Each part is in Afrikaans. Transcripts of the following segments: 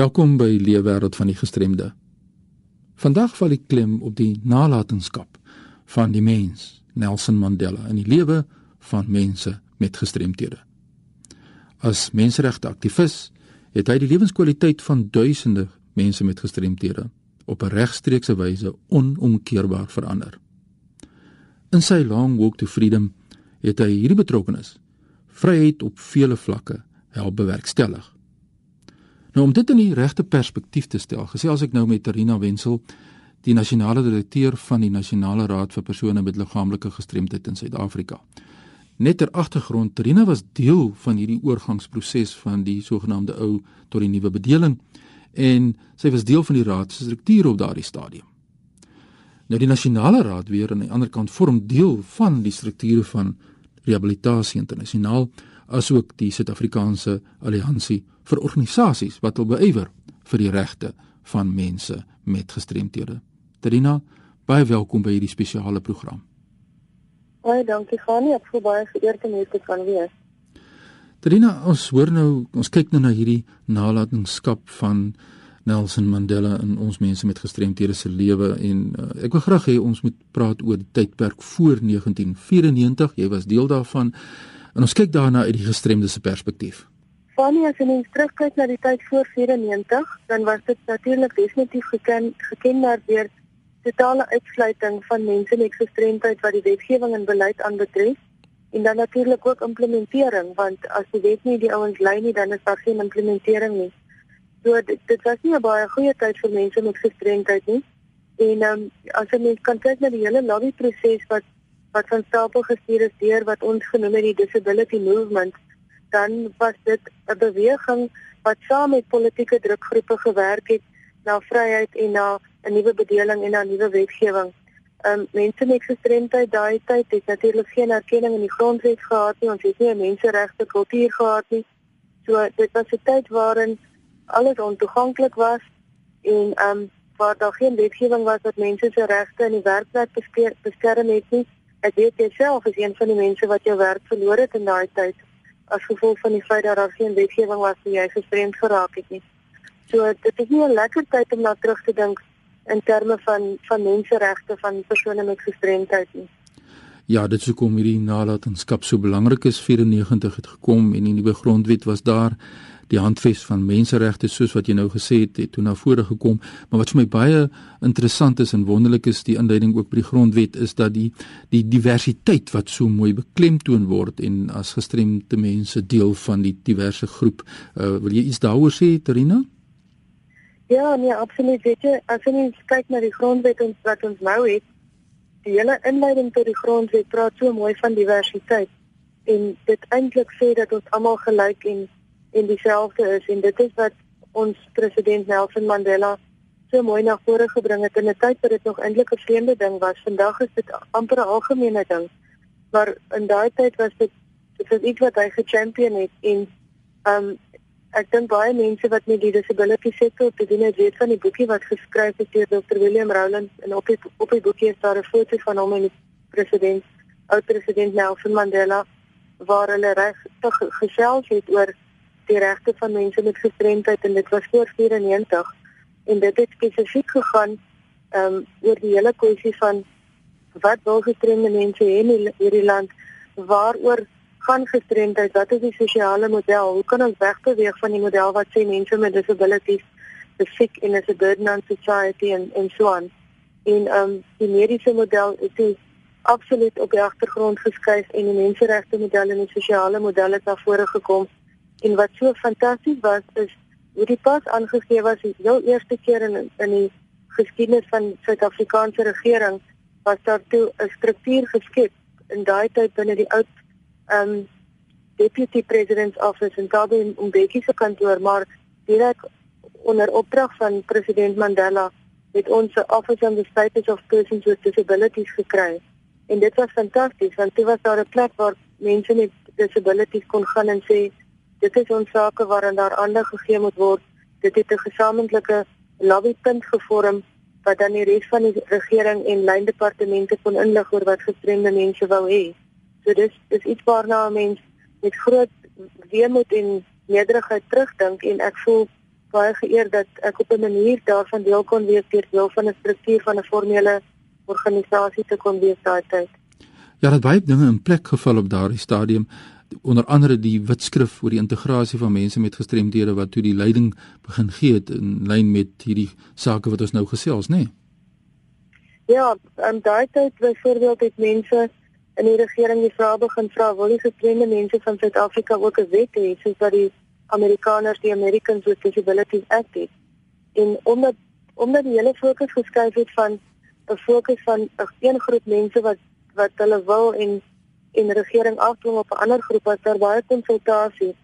Welkom by Leefwêreld van die Gestremde. Vandag val die klem op die nalatenskap van die mens, Nelson Mandela, in die lewe van mense met gestremthede. As menseregte aktivis het hy die lewenskwaliteit van duisende mense met gestremthede op 'n regstreekse wyse onomkeerbaar verander. In sy Long Walk to Freedom het hy hierdie betrokkenis vryheid op vele vlakke help bewerkstellig. Nou om dit in die regte perspektief te stel, gesels ek nou met Rina Wenzel, die nasionale direkteur van die Nasionale Raad vir persone met liggaamlike gestremdheid in Suid-Afrika. Net ter agtergrond, Rina was deel van hierdie oorgangsproses van die sogenaamde ou tot die nuwe bedeling en sy was deel van die raad se struktuur op daardie stadium. Nou die Nasionale Raad weer aan die ander kant vorm deel van die strukture van rehabilitasie internasionaal asook die Suid-Afrikaanse Alliansie vir organisasies wat wil beywer vir die regte van mense met gestremthede. Trina, baie welkom by hierdie spesiale program. Baie dankie Gani, ek voel baie geëerd om hier te kan wees. Trina, ons hoor nou, ons kyk nou na hierdie nalatenskap van Nelson Mandela in ons mense met gestremthede se lewe en uh, ek wil graag hê ons moet praat oor die tydperk voor 1994. Jy was deel daarvan. En ons kyk daarna uit die gestremde se perspektief. Fanny, as jy net terugkyk na die tyd voor 94, dan was dit natuurlik definitief geken gekenmerk deur totale uitsluiting van mense met gestremdheid wat die wetgewing en beleid aanbetref en dan natuurlik ook implementering want as die wet nie die ouens lei nie dan is daar geen implementering nie. So dit, dit was nie 'n baie goeie tyd vir mense met gestremdheid nie. En um, as jy net kan kyk na die hele lobby proses wat wat van stapel gestuur is deur wat ons genoem het die disability movement, dan was dit 'n beweging wat saam met politieke drukgroepe gewerk het na vryheid en na 'n nuwe bedeling en na nuwe wetgewing. Um mense met gestremdheid daai tyd het natuurlik geen erkenning in die grondwet gehad nie, ons het nie 'n menseregte kultuur gehad nie. So dit was 'n tyd waarin alles ontoeganklik was en um waar daar geen wetgewing was wat mense se regte in die werkplek beskerm het nie. Ek weet jouself is een van die mense wat jou werk verloor het in daai tyd as gevolg van die feit dat daar geen wetgewing was vir jy gestremd geraak het nie. So dit is nie 'n lekker tyd om na terug te dink in terme van van menseregte van persone met gestremdheid nie. Ja, dit sou kom hierdie nalatenskap so belangrik is 94 het gekom en die nuwe grondwet was daar die handves van menseregte soos wat jy nou gesê het het toe na vore gekom. Maar wat vir my baie interessant is en wonderlik is die inleiding ook by die grondwet is dat die die diversiteit wat so mooi beklemtoon word en as gestremde mense deel van die diverse groep. Uh, wil jy iets daaroor sê Terina? Ja nee absoluut. Weet jy as jy kyk na die grondwet ons wat ons nou het die hele inleiding tot die grondwet praat so mooi van diversiteit. En dit eintlik sê dat ons almal gelyk en en dieselfde is en dit is wat ons president Nelson Mandela so mooi na vore gebring het in 'n tyd wat dit nog eintlik 'n vreemde ding was. Vandag is dit amper 'n algemene ding. Maar in daai tyd was dit dit was iets wat hy gechampion het en um ek dink baie mense wat met die disability sektor te doen het, weet van die boekie wat geskryf is deur Dr. William Rowland en op die op die boekie is daar 'n foto van hom en die president, oud president Nelson Mandela waar hulle reg gesels het oor die regte van mense met gestremdheid en dit was voor 94 en dit het spesifiek gegaan ehm um, oor die hele kwessie van wat wil gestremde mense hê in hierdie land? Waaroor gaan gestremdheid? Wat is die sosiale model? Hoe kan ons wegbeweeg van die model wat sê mense met disabilities is sick in a burden on society en en so aan? En ehm um, die mediese model is absoluut op die agtergrond geskuif en die menseregte model en die sosiale model het na vore gekom En wat so fantasties was is hoe die pas aangegee was die heel eerste keer in in die geskiedenis van Suid-Afrikaanse regering was daar toe 'n struktuur geskep in daai tyd binne die oud um deputy president's office in Durban in Mbeki se kantoor maar direk onder opdrag van president Mandela het ons 'n office on the status of persons with disabilities gekry. En dit was fantasties want dit was daar 'n plek waar mense met disabilities kon gaan en sê dit is ons sake waarin daar aandag gegee moet word. Dit het 'n gesamentlike lobbypunt gevorm wat dan die res van die regering en lyndepartemente kon inlig oor wat gestremde mense wou hê. So dis dis iets waarna 'n mens met groot weemoed en nederigheid terugdink en ek voel baie geëer dat ek op 'n manier daarvan deel kon wees deur deel van 'n struktuur van 'n formele organisasie te kon wees daai tyd. Ja, dat baie dinge in plek geval op daardie stadium onder andere die wetskrif oor die integrasie van mense met gestremdhede wat toe die leiding begin gee het in lyn met hierdie sake wat ons nou gesels, nê? Nee? Ja, en daai tyd byvoorbeeld het mense in die regering die vraag begin vra, wil die gestremde mense van Suid-Afrika ook 'n wet hê soos wat die Amerikaners die Americans with Disabilities Act het? En omdat omdat die hele fokus geskuif het van 'n fokus van 'n een groep mense wat wat hulle wil en en regering afdwing op 'n ander groep wat daar baie konsultasie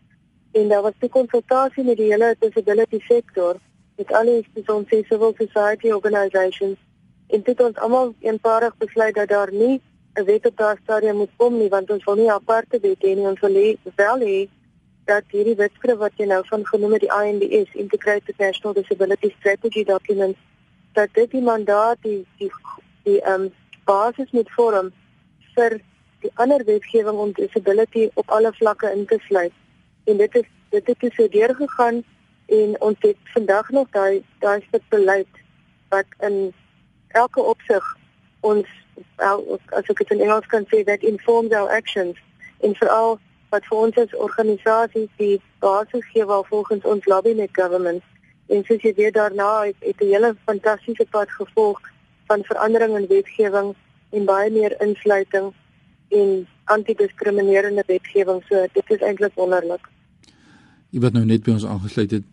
en daar was die konsultasie met die hele disability sektor met al die spesiale civil society organisations. En dit ons almal eenparig besluit dat daar nie 'n wet op daardie stadium moet kom nie want ons wil nie aparte wet hê nie. Ons wil hê wel hê dat hierdie wetskrif wat jy nou van genoem het die INDS Integrated National Disability Strategy document dat dit die mandaat die die die ehm um, basis moet vorm vir die ander wetgewing om disability op alle vlakke in te sluit. En dit is dit het so deurgegaan en ons het vandag nog daai daai stuk beleid wat in elke opsig ons as ek dit in Engels kan sê that informs our actions en veral wat vir ons as organisasie die basis gee waar volgens ons lobby met government en soos jy weet daarna het, het 'n hele fantastiese pad gevolg van verandering in wetgewing en baie meer insluiting en antidiskriminerende wetgewing so dit is eintlik wonderlik. Jy wat nou net by ons aangesluit het.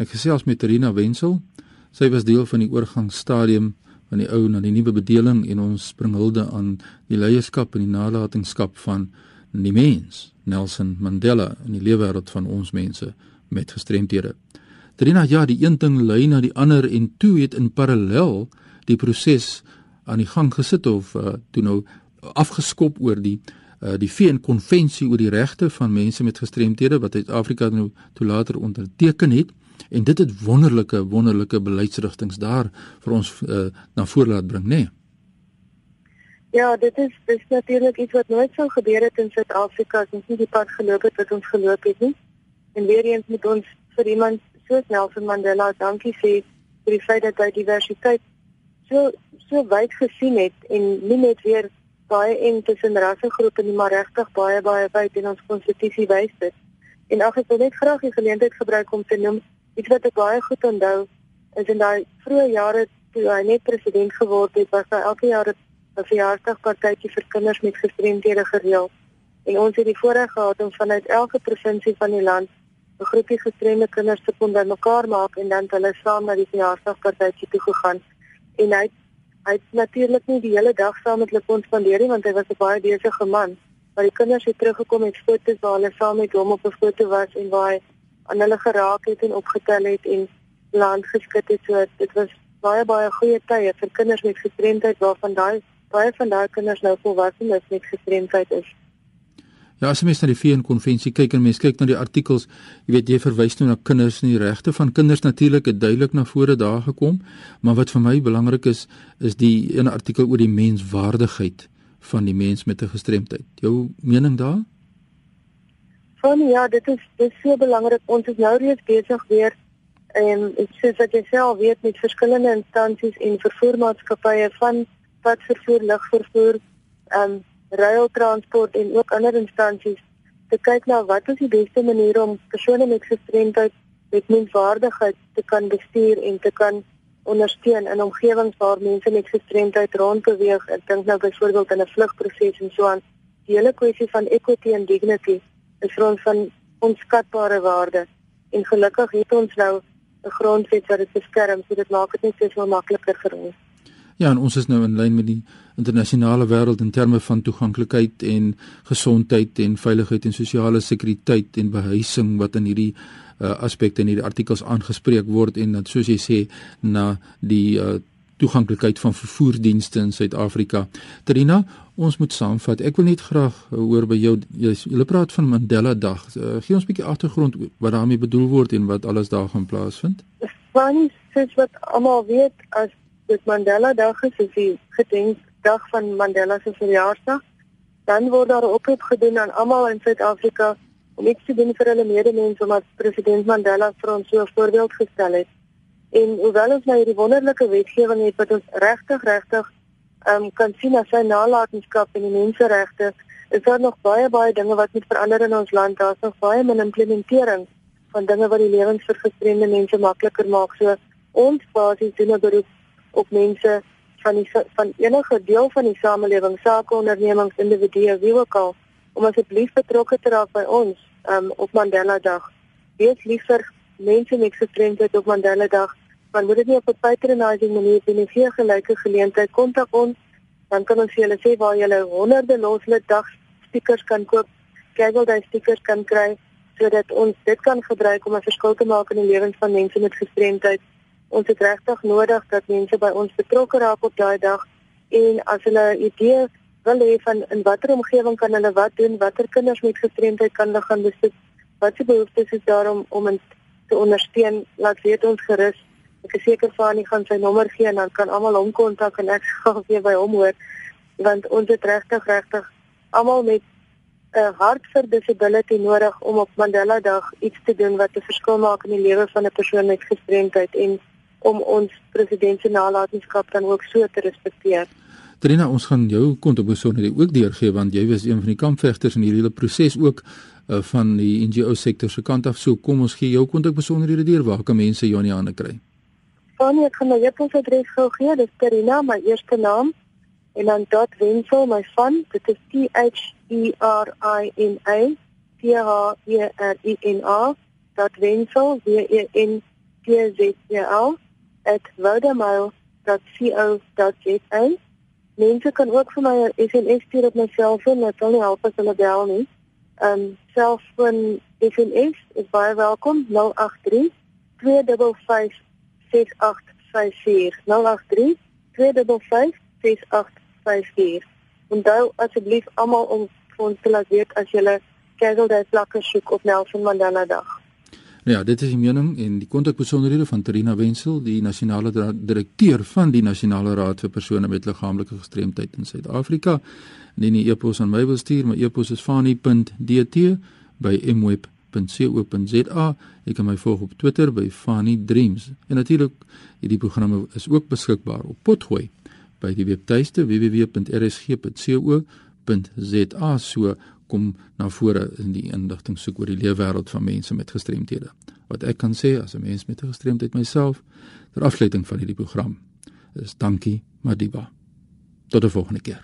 Ek gesels met Rina Wenzel. Sy was deel van die oorgangsstadium van die ou na die nuwe bedeling en ons bring hulde aan die leierskap en die nalatenskap van die mens Nelson Mandela in die lewenswêreld van ons mense met gestremthede. Trina ja, die een ding lei na die ander en toe het in parallel die proses aan die gang gesit of uh, toe nou afgeskop oor die uh, die VN konvensie oor die regte van mense met gestremthede wat Suid-Afrika nou toe later onderteken het en dit het wonderlike wonderlike beleidsrigtinge daar vir ons uh, na vore laat bring nê nee. Ja, dit is dis natuurlik iets wat nooit sou gebeur het in Suid-Afrika as ons nie die pad geloop het wat ons geloop het nie. En weer eens moet ons vir iemand soos Nelson Mandela dankie sê vir die feit dat hy diversiteit so so wyd gesien het en nie net weer baie en tussen rassegroepe nie, maar regtig baie baie wyd in ons konstitusie wys dit. En ag ek wil net graag die geleentheid gebruik om te noem Iets wat ek baie goed onthou is in daai vroeë jare toe hy net president geword het, was daar elke jaar 'n verjaarsdagpartytjie vir kinders met gestremdhede gereël. En ons het die voorreg gehad om vanuit elke provinsie van die land 'n groepie gestremde kinders te kon bymekaar maak en dan hulle saam na die verjaarsdagpartytjie toe gegaan. En hy hy het natuurlik nie die hele dag saam met hulle kon spandeer nie want hy was 'n baie besige man. Maar die kinders het teruggekom met foto's waar hulle saam met hom op 'n foto was en waar hy aan hulle geraak het en opgetel het en land geskit het so dit was baie baie goeie tye vir kinders met gestremdheid waarvan daai baie van daai kinders nou volwassenes met gestremdheid is. Ja, as jy mens na die VN konvensie kyk en mens kyk na die artikels, jy weet jy verwys nou na kinders en die regte van kinders natuurlik het duidelik na vore daar gekom, maar wat vir my belangrik is is die ene artikel oor die menswaardigheid van die mens met 'n gestremdheid. Jou mening daar? Van ja, dit is dit is so belangrik. Ons is nou reeds besig weer en ek sê dat jy self weet met verskillende instansies en vervoermaatskappye van wat vervoer lugvervoer, ehm um, rail transport en ook ander instansies te kyk na wat is die beste manier om persone met gestremdheid met menswaardigheid te kan bestuur en te kan ondersteun in omgewings waar mense met gestremdheid rondbeweeg. Ek dink nou byvoorbeeld in 'n vlugproses en so aan. Die hele kwessie van equity and dignity is vir ons van onskatbare waarde en gelukkig het ons nou 'n grondwet wat dit beskerm, so dit maak dit net soveel makliker vir ons. Ja, en ons is nou in lyn met die internasionale wêreld in terme van toeganklikheid en gesondheid en veiligheid en sosiale sekuriteit en behuising wat in hierdie uh, aspekte in hierdie artikels aangespreek word en dat soos jy sê na die uh, toeganklikheid van vervoerdienste in Suid-Afrika. Trina, ons moet saamvat. Ek wil net graag hoor by jou jy praat van Mandela Dag. Uh, gee ons 'n bietjie agtergrond wat daarmee bedoel word en wat alles daar gaan plaasvind. Want soos wat almal weet as dit Mandela Dag is, is die gedenkdag van Mandela se verjaarsdag, dan word daar oproep gedoen aan almal in Suid-Afrika om iets te doen vir hulle medemens omdat president Mandela vir ons so 'n voorbeeld gestel het. En hoewel ons nou hierdie wonderlike wetgewing het wat ons regtig regtig ehm um, kan sien as sy nalatenskap en die menseregte, is daar nog baie baie dinge wat moet verander in ons land. Daar's nog baie min implementering van dinge wat die lewens vir gestremde mense makliker maak. So ons basies doen 'n beroep op mense van die van enige deel van die samelewing, sakeondernemings, individue, wie ook al, om asseblief betrokke te raak by ons um, op Mandela Dag. Wees lief vir mense met gestremdheid op Mandela Dag. Want moet dit nie op 'n patronizing manier doen nie, gee gelyke geleentheid kontak ons, dan kan ons julle sê waar julle honderde loslid dag stickers kan koop, cable day stickers kan kry sodat ons dit kan gebruik om 'n verskil te maak in die lewens van mense met gestremdheid. Ons het regtig nodig dat mense by ons betrokke raak op daai dag en as hulle 'n idee wil hê van in watter omgewing kan hulle wat doen, watter kinders met gestremdheid kan hulle gaan besoek, wat se behoeftes is daar om om te ondersteun, laat weet ons gerus. Ek is seker hy gaan sy nommer gee en dan kan almal hom kontak en ek sal weer by hom hoor want ons het regtig regtig almal met 'n hart vir disability nodig om op Mandela Dag iets te doen wat 'n verskil maak in die lewe van 'n persoon met gestremdheid en om ons president se nalatenskap dan ook so te respekteer. Trina, ons gaan jou kontakbesonderhede ook deurgee want jy was een van die kampvegters in hierdie hele proses ook uh, van die NGO sektor se kant af. So kom ons gee jou kontakbesonderhede deur waar kan mense jou in die hande kry? Van ek gaan my e-posadres gou gee. Dis Trina, my eerste naam en dan dot wensel my van dit is T H E R I N A T H E R I N A dot wensel w e n t z e l @vodamail.co.za mense kan ook vir my 'n SMS stuur op my selfoon net al nie help as hulle bel nie um selfoon SMS is baie welkom 083 255 6854 083 255 6854. Onthou asseblief almal om vir ons te laat weet as jy Kegelde vlakke soek op Nelson Mandela Dag. Nou ja, dit is die mening en die kontakbesonderhede van Terina Wenzel, die nasionale direkteur van die Nasionale Raad vir persone met liggaamlike gestremdheid in Suid-Afrika. Indien jy e-pos aan my wil stuur, my e-pos is fani.dt by mweb.co.za. Jy kan my volg op Twitter by Fani Dreams. En natuurlik, hierdie programme is ook beskikbaar op Potgooi by die webtuiste www.rsg.co.za so kom na vore in die indigting soek oor die leefwêreld van mense met gestremthede. Wat ek kan sê as 'n mens met 'n gestremdheid myself ter afsluiting van hierdie program is dankie Madiba. Tot 'n volgende keer.